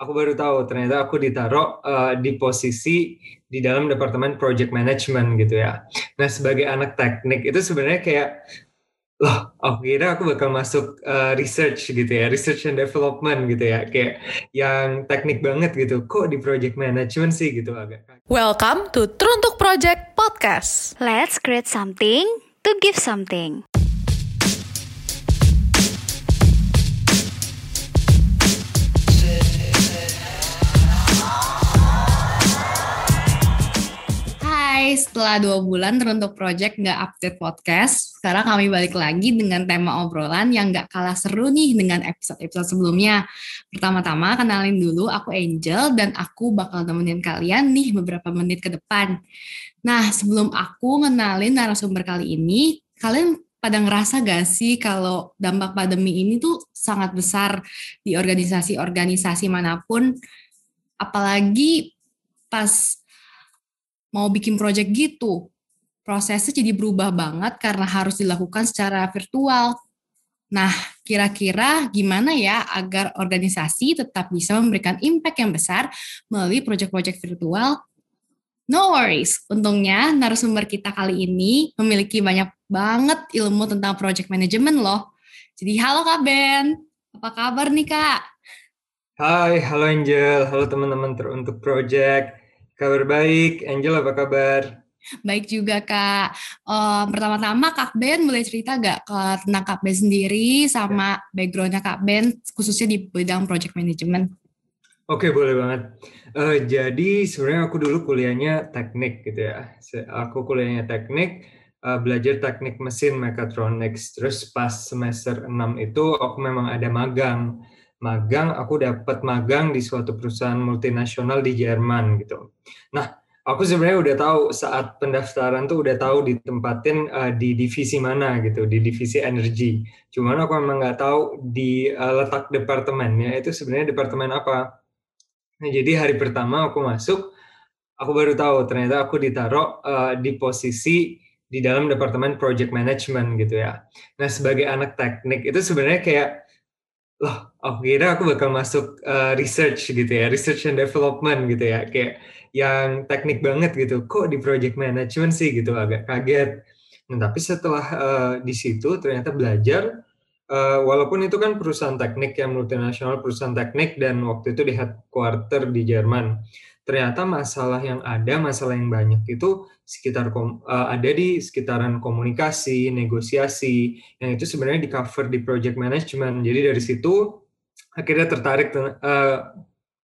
aku baru tahu ternyata aku ditaruh uh, di posisi di dalam departemen project management gitu ya. Nah sebagai anak teknik itu sebenarnya kayak loh aku kira aku bakal masuk uh, research gitu ya, research and development gitu ya, kayak yang teknik banget gitu. Kok di project management sih gitu agak. Welcome to Teruntuk Project Podcast. Let's create something to give something. Setelah dua bulan teruntuk project nggak update podcast, sekarang kami balik lagi dengan tema obrolan yang nggak kalah seru nih dengan episode-episode sebelumnya. Pertama-tama kenalin dulu, aku Angel dan aku bakal nemenin kalian nih beberapa menit ke depan. Nah, sebelum aku ngenalin narasumber kali ini, kalian pada ngerasa gak sih kalau dampak pandemi ini tuh sangat besar di organisasi-organisasi mana pun, apalagi pas mau bikin project gitu. Prosesnya jadi berubah banget karena harus dilakukan secara virtual. Nah, kira-kira gimana ya agar organisasi tetap bisa memberikan impact yang besar melalui project-project virtual? No worries, untungnya narasumber kita kali ini memiliki banyak banget ilmu tentang project management loh. Jadi halo Kak Ben, apa kabar nih Kak? Hai, halo Angel, halo teman-teman teruntuk project. Kabar baik, Angel apa kabar? Baik juga Kak. Um, pertama-tama Kak Ben boleh cerita gak ke, tentang Kak Ben sendiri sama backgroundnya Kak Ben khususnya di bidang project management? Oke boleh banget. Uh, jadi sebenarnya aku dulu kuliahnya teknik gitu ya. Aku kuliahnya teknik, uh, belajar teknik mesin mechatronics. Terus pas semester 6 itu aku memang ada magang magang, aku dapat magang di suatu perusahaan multinasional di Jerman gitu. Nah, aku sebenarnya udah tahu saat pendaftaran tuh udah tahu ditempatin uh, di divisi mana gitu, di divisi energi. Cuman aku memang nggak tahu di uh, letak departemennya itu sebenarnya departemen apa. Nah, jadi hari pertama aku masuk, aku baru tahu ternyata aku ditaruh uh, di posisi di dalam departemen project management gitu ya. Nah, sebagai anak teknik itu sebenarnya kayak loh aku kira aku bakal masuk uh, research gitu ya research and development gitu ya kayak yang teknik banget gitu. Kok di project management sih gitu agak kaget. Nah, tapi setelah uh, di situ ternyata belajar uh, walaupun itu kan perusahaan teknik yang multinasional perusahaan teknik dan waktu itu di headquarter di Jerman ternyata masalah yang ada, masalah yang banyak itu sekitar uh, ada di sekitaran komunikasi, negosiasi, yang itu sebenarnya di cover di project management. Jadi dari situ akhirnya tertarik uh,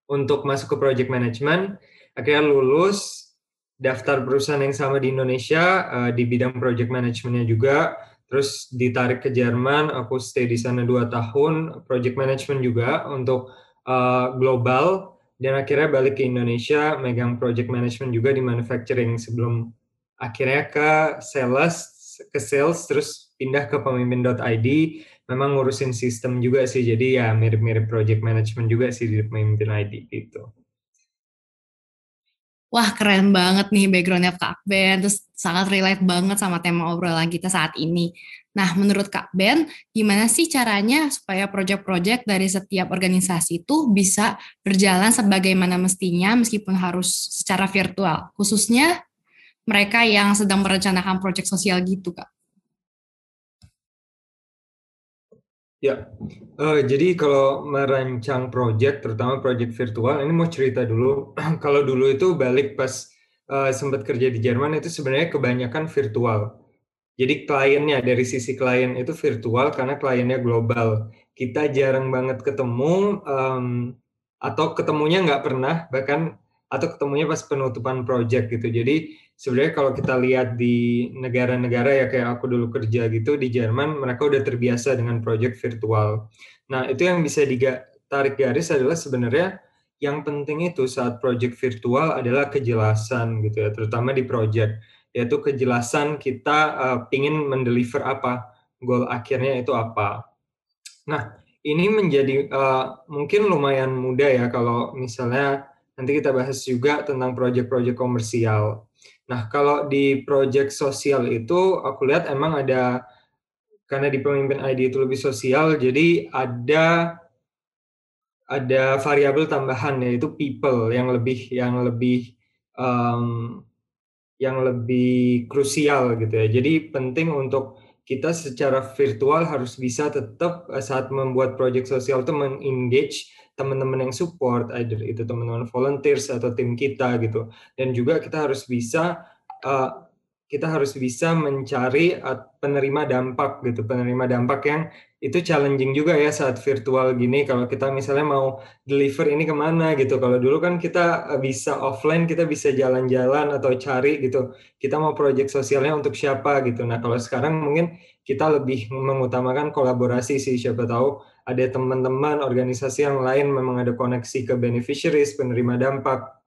untuk masuk ke project management, akhirnya lulus daftar perusahaan yang sama di Indonesia uh, di bidang project managementnya juga, terus ditarik ke Jerman, aku stay di sana dua tahun, project management juga untuk uh, global dan akhirnya balik ke Indonesia megang project management juga di manufacturing sebelum akhirnya ke sales ke sales terus pindah ke pemimpin.id memang ngurusin sistem juga sih jadi ya mirip-mirip project management juga sih di pemimpin ID gitu. Wah keren banget nih backgroundnya Kak Ben, terus sangat relate banget sama tema obrolan kita saat ini. Nah, menurut Kak Ben, gimana sih caranya supaya proyek-proyek dari setiap organisasi itu bisa berjalan sebagaimana mestinya meskipun harus secara virtual, khususnya mereka yang sedang merencanakan proyek sosial gitu, Kak? Ya, uh, jadi kalau merancang proyek, terutama proyek virtual, ini mau cerita dulu. kalau dulu itu balik pas uh, sempat kerja di Jerman itu sebenarnya kebanyakan virtual jadi kliennya dari sisi klien itu virtual karena kliennya global. Kita jarang banget ketemu um, atau ketemunya nggak pernah bahkan atau ketemunya pas penutupan project gitu. Jadi sebenarnya kalau kita lihat di negara-negara ya kayak aku dulu kerja gitu di Jerman, mereka udah terbiasa dengan project virtual. Nah itu yang bisa ditarik garis adalah sebenarnya yang penting itu saat project virtual adalah kejelasan gitu ya, terutama di project yaitu kejelasan kita uh, ingin mendeliver apa, goal akhirnya itu apa. Nah, ini menjadi uh, mungkin lumayan mudah ya kalau misalnya nanti kita bahas juga tentang proyek-proyek komersial. Nah, kalau di proyek sosial itu aku lihat emang ada karena di pemimpin ID itu lebih sosial, jadi ada ada variabel tambahan yaitu people yang lebih yang lebih um, yang lebih krusial gitu ya. Jadi penting untuk kita secara virtual harus bisa tetap eh, saat membuat proyek sosial itu mengengage teman-teman yang support, either itu teman-teman volunteers atau tim kita gitu. Dan juga kita harus bisa uh, kita harus bisa mencari penerima dampak gitu, penerima dampak yang itu challenging juga ya saat virtual gini. Kalau kita misalnya mau deliver ini ke mana gitu. Kalau dulu kan kita eh, bisa offline, kita bisa jalan-jalan atau cari gitu. Kita mau project sosialnya untuk siapa gitu. Nah kalau sekarang mungkin kita lebih mengutamakan kolaborasi sih. Siapa tahu ada teman-teman organisasi yang lain memang ada koneksi ke beneficiaries, penerima dampak.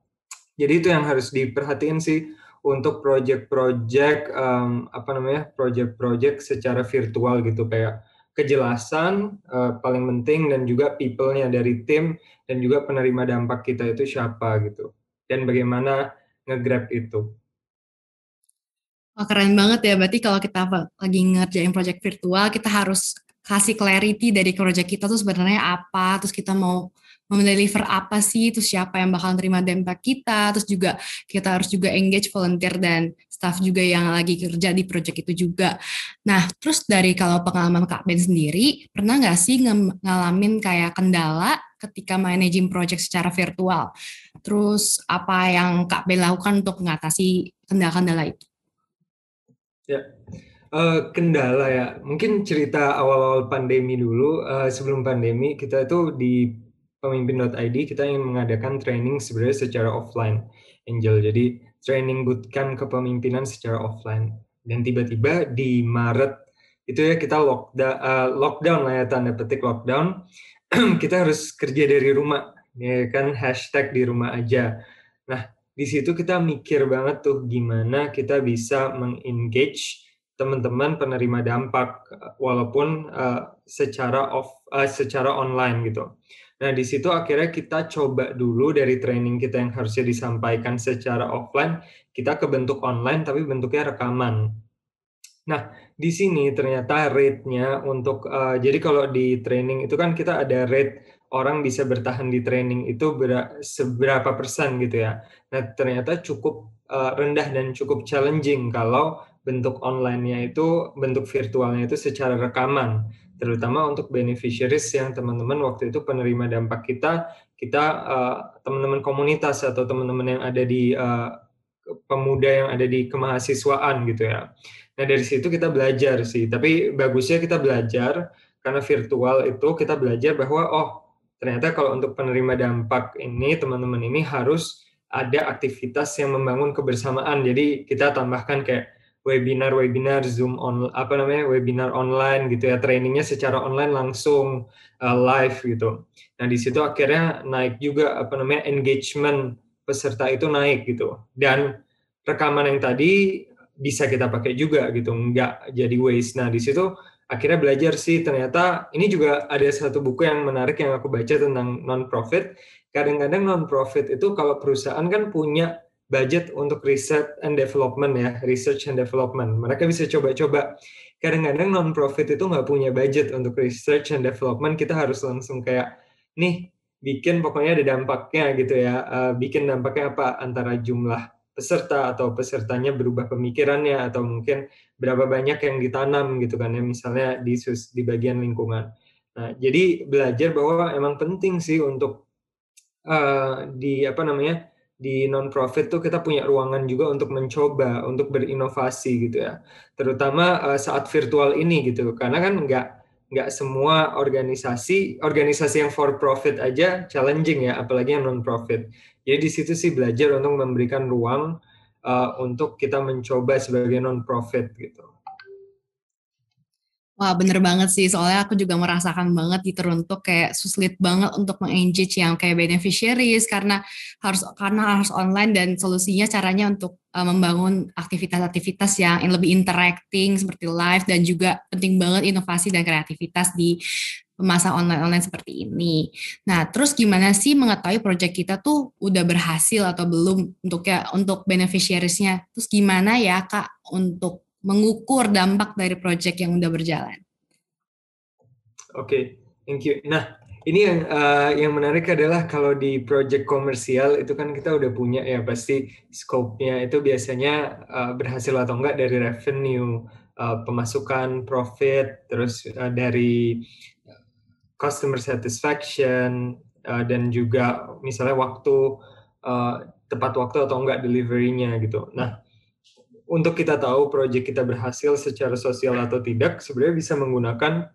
Jadi itu yang harus diperhatiin sih untuk project-project um, apa namanya project-project secara virtual gitu kayak kejelasan uh, paling penting dan juga people-nya dari tim dan juga penerima dampak kita itu siapa gitu dan bagaimana nge-grab itu. Oh, keren banget ya berarti kalau kita lagi ngerjain project virtual kita harus kasih clarity dari project kita tuh sebenarnya apa terus kita mau mendeliver apa sih, terus siapa yang bakal terima dampak kita, terus juga kita harus juga engage volunteer dan staff juga yang lagi kerja di project itu juga. Nah, terus dari kalau pengalaman Kak Ben sendiri, pernah nggak sih ngalamin kayak kendala ketika managing project secara virtual? Terus apa yang Kak Ben lakukan untuk mengatasi kendala-kendala itu? Ya, uh, kendala ya. Mungkin cerita awal-awal pandemi dulu. Uh, sebelum pandemi kita itu di pemimpin.id kita ingin mengadakan training sebenarnya secara offline, Angel. Jadi training bootcamp kepemimpinan secara offline. Dan tiba-tiba di Maret itu ya kita lockdown, uh, lockdown lah ya tanda petik lockdown. kita harus kerja dari rumah, ya kan hashtag di rumah aja. Nah di situ kita mikir banget tuh gimana kita bisa mengengage teman-teman penerima dampak walaupun uh, secara off uh, secara online gitu. Nah, di situ akhirnya kita coba dulu dari training kita yang harusnya disampaikan secara offline, kita ke bentuk online tapi bentuknya rekaman. Nah, di sini ternyata rate-nya untuk uh, jadi kalau di training itu kan kita ada rate orang bisa bertahan di training itu ber, seberapa persen gitu ya. Nah, ternyata cukup uh, rendah dan cukup challenging kalau bentuk online-nya itu bentuk virtualnya itu secara rekaman terutama untuk beneficiaries yang teman-teman waktu itu penerima dampak kita, kita uh, teman-teman komunitas atau teman-teman yang ada di uh, pemuda yang ada di kemahasiswaan gitu ya. Nah dari situ kita belajar sih, tapi bagusnya kita belajar karena virtual itu kita belajar bahwa oh ternyata kalau untuk penerima dampak ini teman-teman ini harus ada aktivitas yang membangun kebersamaan. Jadi kita tambahkan kayak webinar-webinar Zoom on apa namanya webinar online gitu ya trainingnya secara online langsung uh, live gitu. Nah di situ akhirnya naik juga apa namanya engagement peserta itu naik gitu dan rekaman yang tadi bisa kita pakai juga gitu nggak jadi waste. Nah di situ akhirnya belajar sih ternyata ini juga ada satu buku yang menarik yang aku baca tentang non profit. Kadang-kadang non profit itu kalau perusahaan kan punya budget untuk riset and development ya, research and development. Mereka bisa coba-coba. Kadang-kadang non-profit itu nggak punya budget untuk research and development, kita harus langsung kayak, nih, bikin pokoknya ada dampaknya gitu ya, uh, bikin dampaknya apa antara jumlah peserta atau pesertanya berubah pemikirannya atau mungkin berapa banyak yang ditanam gitu kan ya misalnya di di bagian lingkungan. Nah, jadi belajar bahwa emang penting sih untuk uh, di apa namanya di non-profit tuh kita punya ruangan juga untuk mencoba, untuk berinovasi gitu ya. Terutama uh, saat virtual ini gitu, karena kan nggak nggak semua organisasi, organisasi yang for profit aja challenging ya, apalagi yang non-profit. Jadi di situ sih belajar untuk memberikan ruang uh, untuk kita mencoba sebagai non-profit gitu. Wah bener banget sih, soalnya aku juga merasakan banget gitu untuk kayak sulit banget untuk mengengage yang kayak beneficiaries karena harus karena harus online dan solusinya caranya untuk uh, membangun aktivitas-aktivitas yang lebih interacting seperti live dan juga penting banget inovasi dan kreativitas di masa online-online seperti ini. Nah, terus gimana sih mengetahui project kita tuh udah berhasil atau belum untuk ya untuk beneficiariesnya? Terus gimana ya Kak untuk mengukur dampak dari proyek yang udah berjalan. Oke, okay, thank you. Nah, ini yang uh, yang menarik adalah kalau di project komersial itu kan kita udah punya ya pasti scope-nya itu biasanya uh, berhasil atau enggak dari revenue, uh, pemasukan, profit, terus uh, dari customer satisfaction uh, dan juga misalnya waktu uh, tepat waktu atau enggak delivery-nya gitu. Nah, untuk kita tahu project kita berhasil secara sosial atau tidak, sebenarnya bisa menggunakan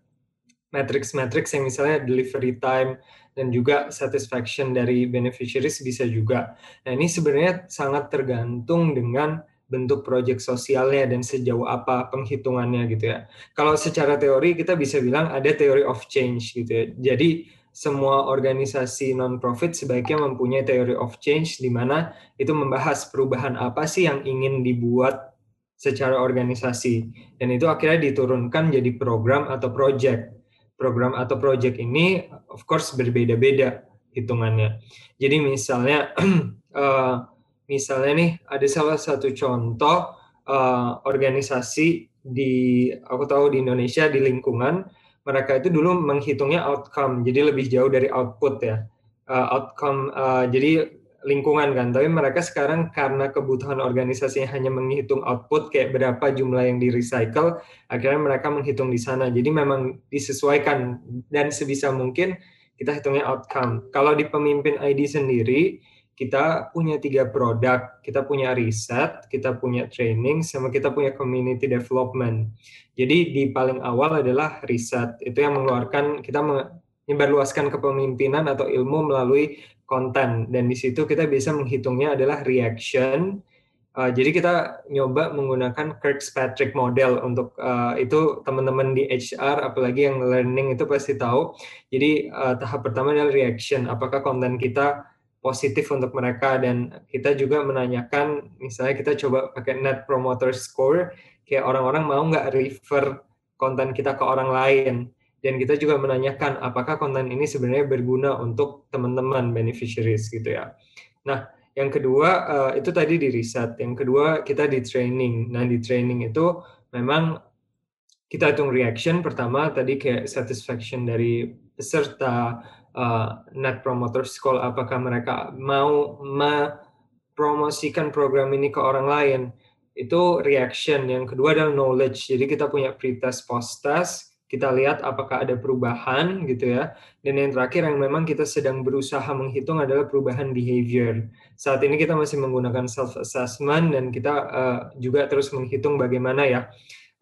matrix-matrix yang misalnya delivery time dan juga satisfaction dari beneficiaries bisa juga. Nah ini sebenarnya sangat tergantung dengan bentuk proyek sosialnya dan sejauh apa penghitungannya gitu ya. Kalau secara teori kita bisa bilang ada teori of change gitu ya. Jadi semua organisasi non-profit sebaiknya mempunyai teori of change di mana itu membahas perubahan apa sih yang ingin dibuat secara organisasi dan itu akhirnya diturunkan jadi program atau project program atau project ini of course berbeda-beda hitungannya. Jadi misalnya uh, misalnya nih ada salah satu contoh uh, organisasi di aku tahu di Indonesia di lingkungan mereka itu dulu menghitungnya outcome jadi lebih jauh dari output ya. Uh, outcome uh, jadi lingkungan kan tapi mereka sekarang karena kebutuhan organisasinya hanya menghitung output kayak berapa jumlah yang di recycle akhirnya mereka menghitung di sana. Jadi memang disesuaikan dan sebisa mungkin kita hitungnya outcome. Kalau di pemimpin ID sendiri kita punya tiga produk kita punya riset kita punya training sama kita punya community development jadi di paling awal adalah riset itu yang mengeluarkan kita menyebarluaskan kepemimpinan atau ilmu melalui konten dan di situ kita bisa menghitungnya adalah reaction. Uh, jadi kita nyoba menggunakan Kirkpatrick model untuk uh, itu teman-teman di HR apalagi yang learning itu pasti tahu. Jadi uh, tahap pertama adalah reaction. Apakah konten kita positif untuk mereka dan kita juga menanyakan misalnya kita coba pakai net promoter score kayak orang-orang mau nggak refer konten kita ke orang lain dan kita juga menanyakan apakah konten ini sebenarnya berguna untuk teman-teman beneficiaries gitu ya. Nah, yang kedua uh, itu tadi di riset, yang kedua kita di training. Nah, di training itu memang kita hitung reaction pertama tadi kayak satisfaction dari peserta uh, net promoter score apakah mereka mau mempromosikan program ini ke orang lain itu reaction yang kedua adalah knowledge jadi kita punya pre-test post-test kita lihat apakah ada perubahan gitu ya. Dan yang terakhir yang memang kita sedang berusaha menghitung adalah perubahan behavior. Saat ini kita masih menggunakan self assessment dan kita uh, juga terus menghitung bagaimana ya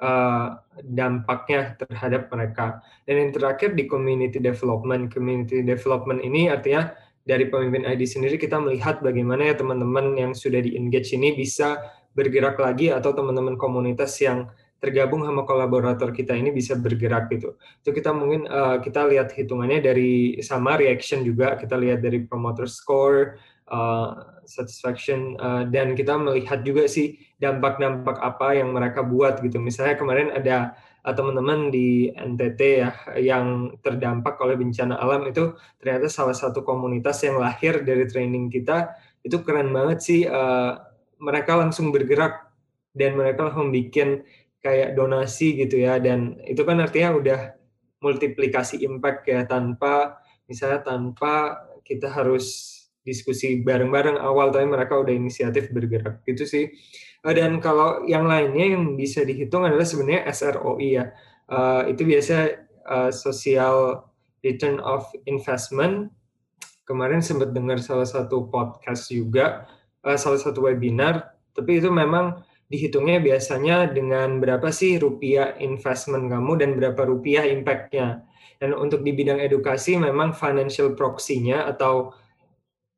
uh, dampaknya terhadap mereka. Dan yang terakhir di community development. Community development ini artinya dari pemimpin ID sendiri kita melihat bagaimana ya teman-teman yang sudah di engage ini bisa bergerak lagi atau teman-teman komunitas yang tergabung sama kolaborator kita ini bisa bergerak gitu. Itu kita mungkin uh, kita lihat hitungannya dari sama reaction juga, kita lihat dari promoter score, uh, satisfaction uh, dan kita melihat juga sih dampak-dampak apa yang mereka buat gitu. Misalnya kemarin ada teman-teman di NTT ya yang terdampak oleh bencana alam itu ternyata salah satu komunitas yang lahir dari training kita itu keren banget sih uh, mereka langsung bergerak dan mereka langsung bikin kayak donasi gitu ya dan itu kan artinya udah multiplikasi impact ya tanpa misalnya tanpa kita harus diskusi bareng-bareng awal tapi mereka udah inisiatif bergerak. Gitu sih. Eh, dan kalau yang lainnya yang bisa dihitung adalah sebenarnya SROI ya. Uh, itu biasa uh, social return of investment. Kemarin sempat dengar salah satu podcast juga uh, salah satu webinar. Tapi itu memang dihitungnya biasanya dengan berapa sih rupiah investment kamu dan berapa rupiah impact-nya. Dan untuk di bidang edukasi memang financial proxy-nya atau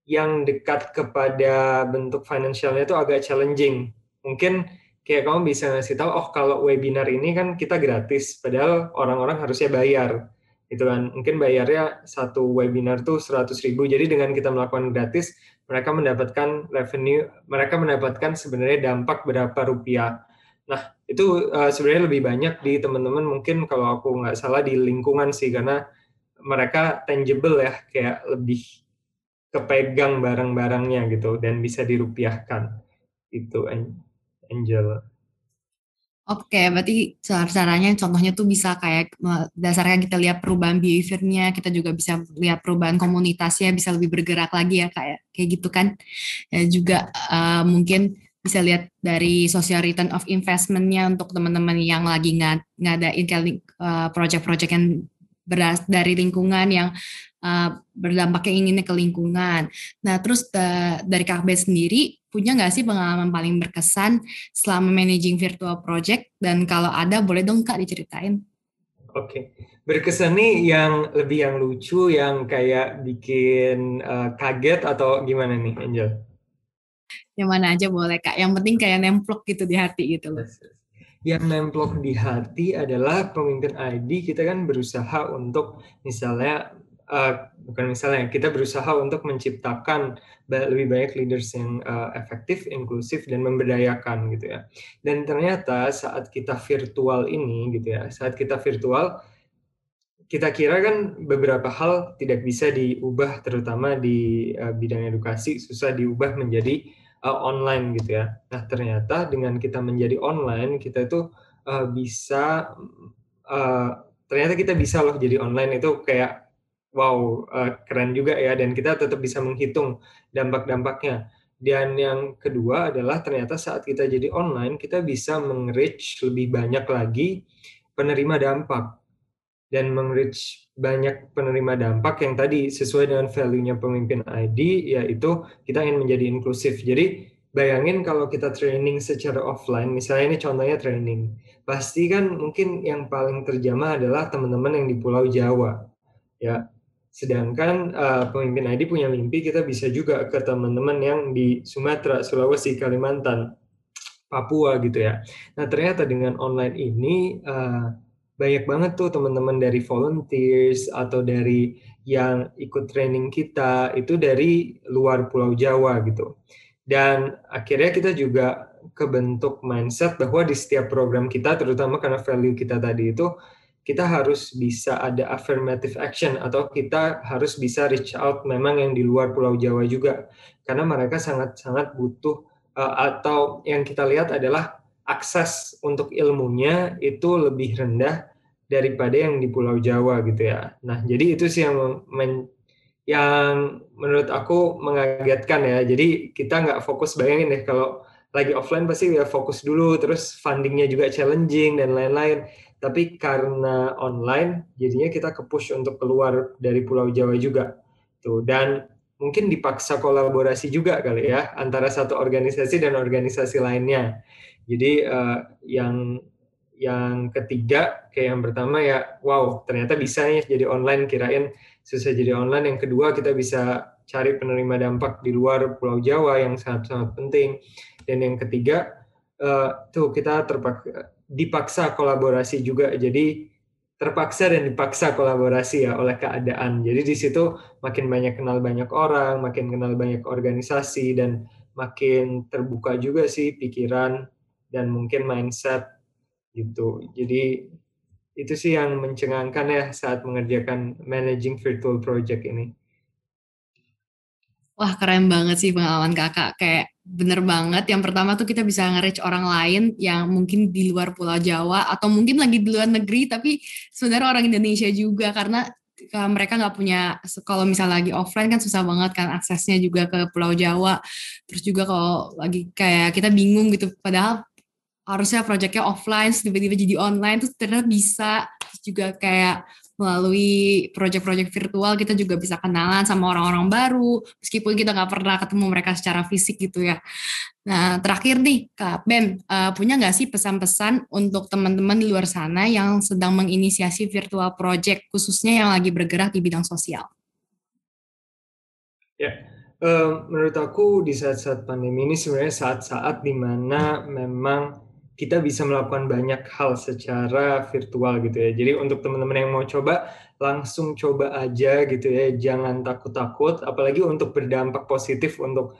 yang dekat kepada bentuk financialnya itu agak challenging. Mungkin kayak kamu bisa ngasih tahu, oh kalau webinar ini kan kita gratis, padahal orang-orang harusnya bayar. Gitu kan. Mungkin bayarnya satu webinar tuh 100 ribu. Jadi dengan kita melakukan gratis mereka mendapatkan revenue mereka mendapatkan sebenarnya dampak berapa rupiah. Nah itu uh, sebenarnya lebih banyak di teman-teman mungkin kalau aku nggak salah di lingkungan sih karena mereka tangible ya kayak lebih kepegang barang-barangnya gitu dan bisa dirupiahkan. Itu Angel. Oke, berarti caranya contohnya tuh bisa kayak berdasarkan kita lihat perubahan behaviornya, kita juga bisa lihat perubahan komunitasnya, bisa lebih bergerak lagi ya kayak kayak gitu kan. Ya, juga uh, mungkin bisa lihat dari social return of investmentnya untuk teman-teman yang lagi ngad ngadain uh, project-project yang beras dari lingkungan yang uh, berdampak yang inginnya ke lingkungan. Nah, terus uh, dari Ben sendiri punya nggak sih pengalaman paling berkesan selama managing virtual project? Dan kalau ada, boleh dong Kak diceritain. Oke, okay. berkesan nih yang lebih yang lucu, yang kayak bikin uh, kaget atau gimana nih, Angel? Yang mana aja boleh Kak, yang penting kayak nemplok gitu di hati gitu loh. Yang nemplok di hati adalah pemimpin ID, kita kan berusaha untuk misalnya uh, bukan misalnya kita berusaha untuk menciptakan lebih banyak leaders yang uh, efektif, inklusif dan memberdayakan gitu ya. Dan ternyata saat kita virtual ini gitu ya, saat kita virtual kita kira kan beberapa hal tidak bisa diubah terutama di uh, bidang edukasi susah diubah menjadi uh, online gitu ya. Nah, ternyata dengan kita menjadi online kita itu uh, bisa uh, ternyata kita bisa loh jadi online itu kayak wow uh, keren juga ya dan kita tetap bisa menghitung dampak-dampaknya. Dan yang kedua adalah ternyata saat kita jadi online kita bisa meng-reach lebih banyak lagi penerima dampak dan meng-reach banyak penerima dampak yang tadi sesuai dengan value-nya pemimpin ID yaitu kita ingin menjadi inklusif. Jadi bayangin kalau kita training secara offline, misalnya ini contohnya training, pasti kan mungkin yang paling terjamah adalah teman-teman yang di Pulau Jawa. Ya, Sedangkan uh, pemimpin ID punya mimpi kita bisa juga ke teman-teman yang di Sumatera, Sulawesi, Kalimantan, Papua gitu ya. Nah ternyata dengan online ini uh, banyak banget tuh teman-teman dari volunteers atau dari yang ikut training kita itu dari luar Pulau Jawa gitu. Dan akhirnya kita juga kebentuk mindset bahwa di setiap program kita, terutama karena value kita tadi itu, kita harus bisa ada affirmative action atau kita harus bisa reach out memang yang di luar Pulau Jawa juga karena mereka sangat-sangat butuh uh, atau yang kita lihat adalah akses untuk ilmunya itu lebih rendah daripada yang di Pulau Jawa gitu ya. Nah, jadi itu sih yang men, yang menurut aku mengagetkan ya. Jadi kita nggak fokus bayangin deh kalau lagi offline pasti ya fokus dulu, terus fundingnya juga challenging dan lain-lain tapi karena online jadinya kita ke push untuk keluar dari Pulau Jawa juga. Tuh dan mungkin dipaksa kolaborasi juga kali ya antara satu organisasi dan organisasi lainnya. Jadi uh, yang yang ketiga kayak yang pertama ya wow ternyata bisa nih jadi online kirain susah jadi online. Yang kedua kita bisa cari penerima dampak di luar Pulau Jawa yang sangat sangat penting. Dan yang ketiga uh, tuh kita terpaksa dipaksa kolaborasi juga. Jadi terpaksa dan dipaksa kolaborasi ya oleh keadaan. Jadi di situ makin banyak kenal banyak orang, makin kenal banyak organisasi dan makin terbuka juga sih pikiran dan mungkin mindset gitu. Jadi itu sih yang mencengangkan ya saat mengerjakan managing virtual project ini. Wah keren banget sih pengalaman kakak. Kayak bener banget. Yang pertama tuh kita bisa nge-reach orang lain yang mungkin di luar Pulau Jawa atau mungkin lagi di luar negeri tapi sebenarnya orang Indonesia juga karena mereka nggak punya kalau misalnya lagi offline kan susah banget kan aksesnya juga ke Pulau Jawa. Terus juga kalau lagi kayak kita bingung gitu. Padahal harusnya proyeknya offline tiba-tiba jadi online tuh ternyata bisa terus juga kayak melalui proyek-proyek virtual kita juga bisa kenalan sama orang-orang baru meskipun kita nggak pernah ketemu mereka secara fisik gitu ya. Nah terakhir nih Kak Ben uh, punya nggak sih pesan-pesan untuk teman-teman di luar sana yang sedang menginisiasi virtual project khususnya yang lagi bergerak di bidang sosial? Ya, uh, menurut aku di saat-saat pandemi ini sebenarnya saat-saat di mana memang kita bisa melakukan banyak hal secara virtual gitu ya. Jadi untuk teman-teman yang mau coba, langsung coba aja gitu ya. Jangan takut-takut, apalagi untuk berdampak positif untuk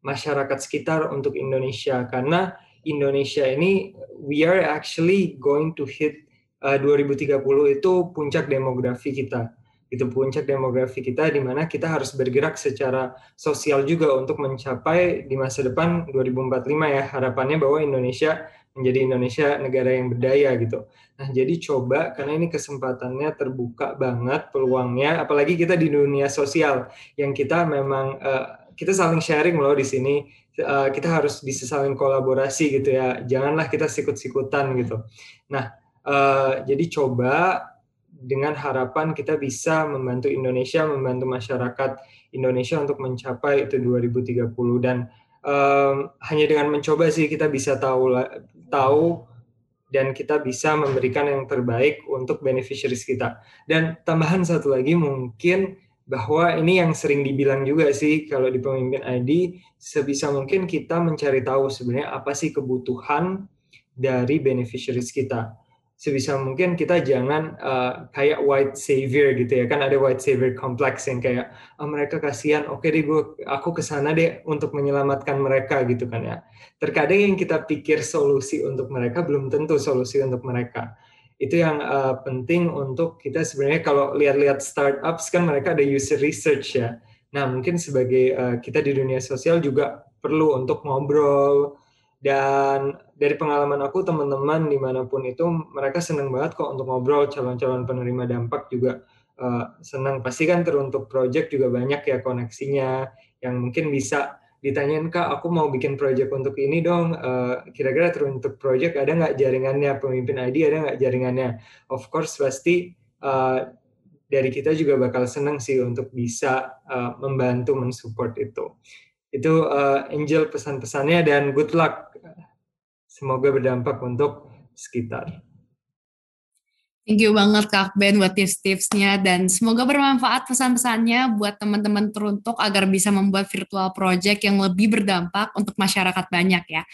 masyarakat sekitar, untuk Indonesia. Karena Indonesia ini, we are actually going to hit uh, 2030 itu puncak demografi kita itu puncak demografi kita di mana kita harus bergerak secara sosial juga untuk mencapai di masa depan 2045 ya harapannya bahwa Indonesia menjadi Indonesia negara yang berdaya gitu. Nah, jadi coba karena ini kesempatannya terbuka banget peluangnya, apalagi kita di dunia sosial yang kita memang uh, kita saling sharing loh di sini. Uh, kita harus bisa saling kolaborasi gitu ya. Janganlah kita sikut-sikutan gitu. Nah, uh, jadi coba dengan harapan kita bisa membantu Indonesia, membantu masyarakat Indonesia untuk mencapai itu 2030 dan um, hanya dengan mencoba sih kita bisa tahu tahu dan kita bisa memberikan yang terbaik untuk beneficiaries kita. Dan tambahan satu lagi mungkin bahwa ini yang sering dibilang juga sih kalau di pemimpin ID sebisa mungkin kita mencari tahu sebenarnya apa sih kebutuhan dari beneficiaries kita sebisa mungkin kita jangan uh, kayak white savior gitu ya. Kan ada white savior complex yang kayak oh, mereka kasihan. Oke okay deh gue aku ke sana deh untuk menyelamatkan mereka gitu kan ya. Terkadang yang kita pikir solusi untuk mereka belum tentu solusi untuk mereka. Itu yang uh, penting untuk kita sebenarnya kalau lihat-lihat startups kan mereka ada user research ya. Nah mungkin sebagai uh, kita di dunia sosial juga perlu untuk ngobrol dan dari pengalaman aku teman-teman di mana pun itu mereka senang banget kok untuk ngobrol. Calon-calon penerima dampak juga uh, senang pasti kan teruntuk project juga banyak ya koneksinya yang mungkin bisa ditanyain kak aku mau bikin project untuk ini dong. Uh, kira-kira teruntuk project ada nggak jaringannya? Pemimpin ID ada nggak jaringannya? Of course pasti uh, dari kita juga bakal senang sih untuk bisa uh, membantu mensupport itu itu uh, Angel pesan-pesannya dan good luck. Semoga berdampak untuk sekitar. Thank you banget Kak Ben buat tips-tipsnya dan semoga bermanfaat pesan-pesannya buat teman-teman teruntuk agar bisa membuat virtual project yang lebih berdampak untuk masyarakat banyak ya.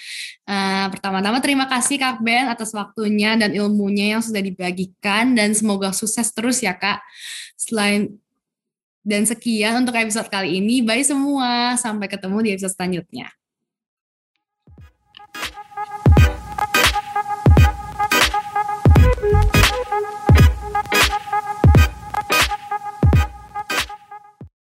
Uh, pertama-tama terima kasih Kak Ben atas waktunya dan ilmunya yang sudah dibagikan dan semoga sukses terus ya Kak. Selain dan sekian untuk episode kali ini. Bye semua. Sampai ketemu di episode selanjutnya.